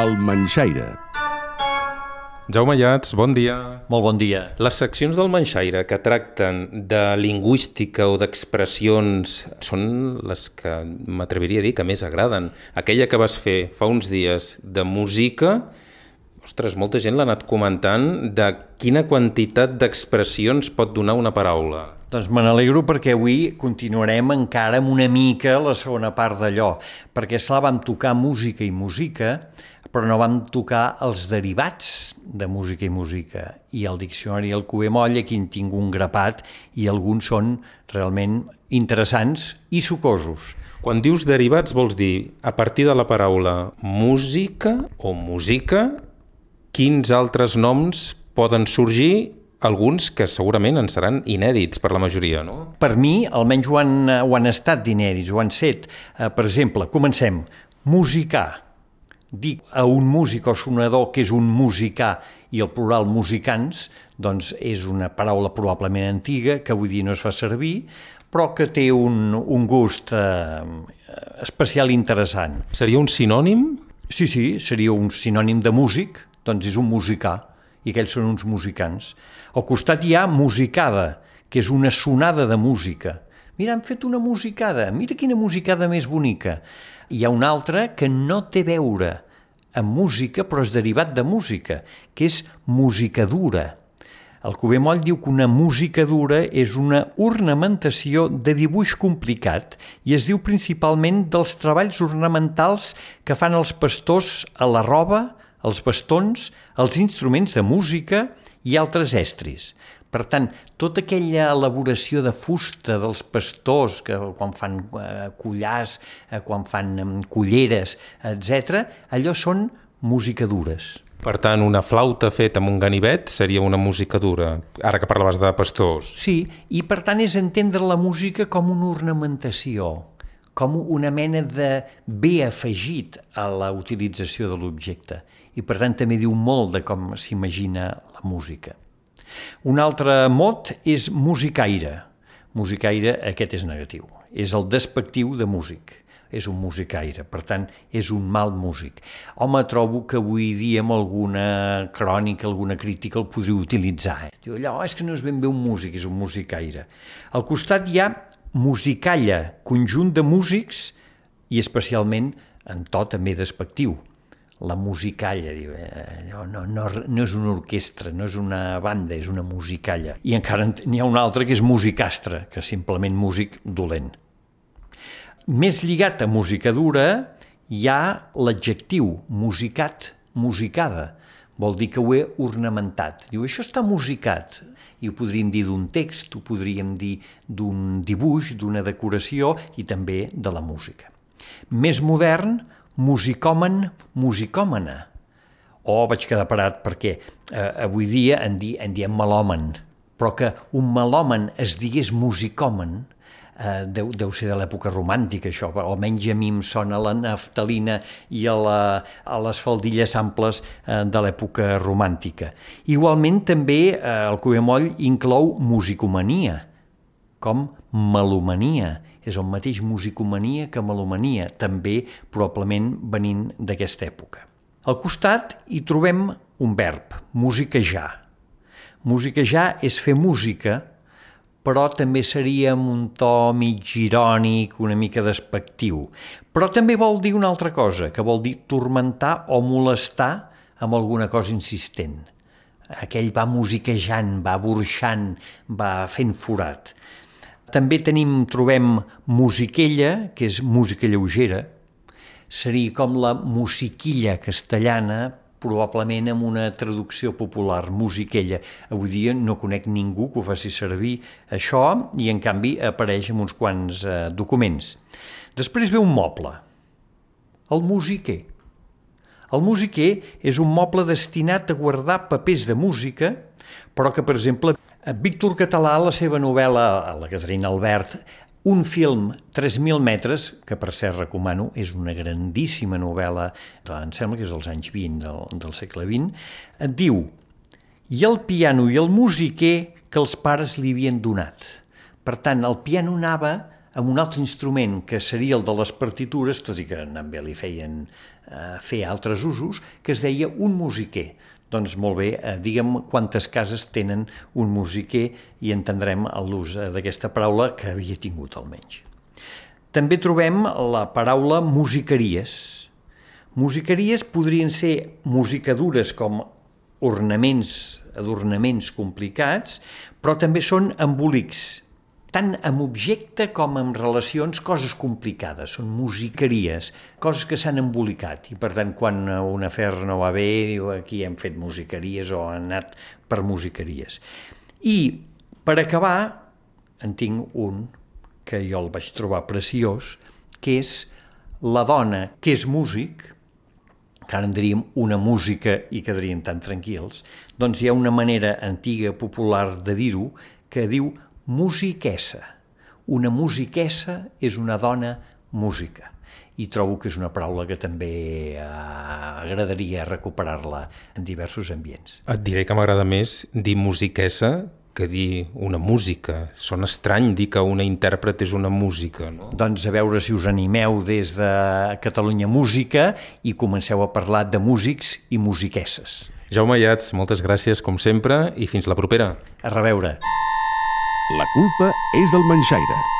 El Manxaire. Jaume Llats, bon dia. Molt bon dia. Les seccions del Manxaire que tracten de lingüística o d'expressions són les que m'atreviria a dir que més agraden. Aquella que vas fer fa uns dies de música, ostres, molta gent l'ha anat comentant de quina quantitat d'expressions pot donar una paraula. Doncs me n'alegro perquè avui continuarem encara amb una mica la segona part d'allò, perquè esclar, vam tocar música i música, però no vam tocar els derivats de música i música. I el diccionari el Cuber Moll, aquí en tinc un grapat, i alguns són realment interessants i sucosos. Quan dius derivats vols dir, a partir de la paraula música o música, quins altres noms poden sorgir alguns que segurament en seran inèdits per la majoria, no? Per mi, almenys ho han, ho han estat d'inèdits, ho han set. Uh, per exemple, comencem. Musicar. Dic a un músic o sonador que és un musicà i el plural musicants, doncs és una paraula probablement antiga que avui dia no es fa servir, però que té un, un gust eh, especial interessant. Seria un sinònim? Sí, sí, seria un sinònim de músic, doncs és un musicà, i aquells són uns musicants. Al costat hi ha musicada, que és una sonada de música. Mira, han fet una musicada, mira quina musicada més bonica. Hi ha una altra que no té veure amb música, però és derivat de música, que és música dura. El Cuber Moll diu que una música dura és una ornamentació de dibuix complicat i es diu principalment dels treballs ornamentals que fan els pastors a la roba, els bastons, els instruments de música i altres estris. Per tant, tota aquella elaboració de fusta dels pastors, que quan fan eh, collars, eh, quan fan eh, culleres, etc., allò són música dures. Per tant, una flauta feta amb un ganivet seria una música dura, ara que parlaves de pastors. Sí, i per tant és entendre la música com una ornamentació, com una mena de bé afegit a la utilització de l'objecte. I per tant també diu molt de com s'imagina la música. Un altre mot és musicaire. Musicaire, aquest és negatiu. És el despectiu de músic. És un musicaire, per tant, és un mal músic. Home, trobo que avui dia amb alguna crònica, alguna crítica el podria utilitzar. Eh? Diu, allò, és que no és ben bé un músic, és un musicaire. Al costat hi ha musicalla, conjunt de músics i especialment en to també despectiu la musicalla, diu, eh, no, no, no, no és una orquestra, no és una banda, és una musicalla. I encara n'hi ha un altre que és musicastre, que és simplement músic dolent. Més lligat a música dura hi ha l'adjectiu musicat, musicada. Vol dir que ho he ornamentat. Diu, això està musicat. I ho podríem dir d'un text, ho podríem dir d'un dibuix, d'una decoració i també de la música. Més modern, musicòmen, musicòmena. O vaig quedar parat perquè eh, avui dia en, di, en diem melòmen, però que un melòmen es digués musicòmen eh, deu, deu ser de l'època romàntica això, però almenys a mi em sona la naftalina i a, la, a les faldilles amples eh, de l'època romàntica. Igualment també eh, el Cubemoll inclou musicomania, com melomania, és el mateix musicomania que melomania, també probablement venint d'aquesta època. Al costat hi trobem un verb, musiquejar. Musiquejar és fer música, però també seria amb un to mig irònic, una mica despectiu. Però també vol dir una altra cosa, que vol dir tormentar o molestar amb alguna cosa insistent. Aquell va musiquejant, va burxant, va fent forat. També tenim, trobem musiquella, que és música lleugera, seria com la musiquilla castellana, probablement amb una traducció popular, musiquella. Avui dia no conec ningú que ho faci servir això i en canvi apareix en uns quants eh, documents. Després ve un moble, el musiquer. El musiquer és un moble destinat a guardar papers de música, però que, per exemple, Víctor Català, la seva novel·la, la Caterina Albert, un film, 3.000 metres, que per cert recomano, és una grandíssima novel·la, em sembla que és dels anys 20 del, del segle XX, diu i el piano i el musiquer que els pares li havien donat. Per tant, el piano anava amb un altre instrument que seria el de les partitures, tot i que també li feien eh, fer altres usos, que es deia un musiquer. Doncs molt bé, eh, diguem quantes cases tenen un musiquer i entendrem l'ús d'aquesta paraula que havia tingut almenys. També trobem la paraula musiqueries. Musiqueries podrien ser musicadures com ornaments, adornaments complicats, però també són embolics, tant amb objecte com amb relacions, coses complicades, són musiqueries, coses que s'han embolicat. I per tant, quan un afer no va bé, diu aquí hem fet musiqueries o han anat per musiqueries. I per acabar, en tinc un que jo el vaig trobar preciós, que és la dona que és músic, que ara en diríem una música i quedaríem tan tranquils, doncs hi ha una manera antiga, popular de dir-ho, que diu musiquessa. Una musiquessa és una dona música i trobo que és una paraula que també eh, agradaria recuperar-la en diversos ambients. Et diré que m'agrada més dir musiquessa que dir una música. Sona estrany dir que una intèrpret és una música, no? Doncs a veure si us animeu des de Catalunya Música i comenceu a parlar de músics i musiquesses. Jaume Iats, moltes gràcies com sempre i fins la propera. A reveure. La culpa és del Manxaire.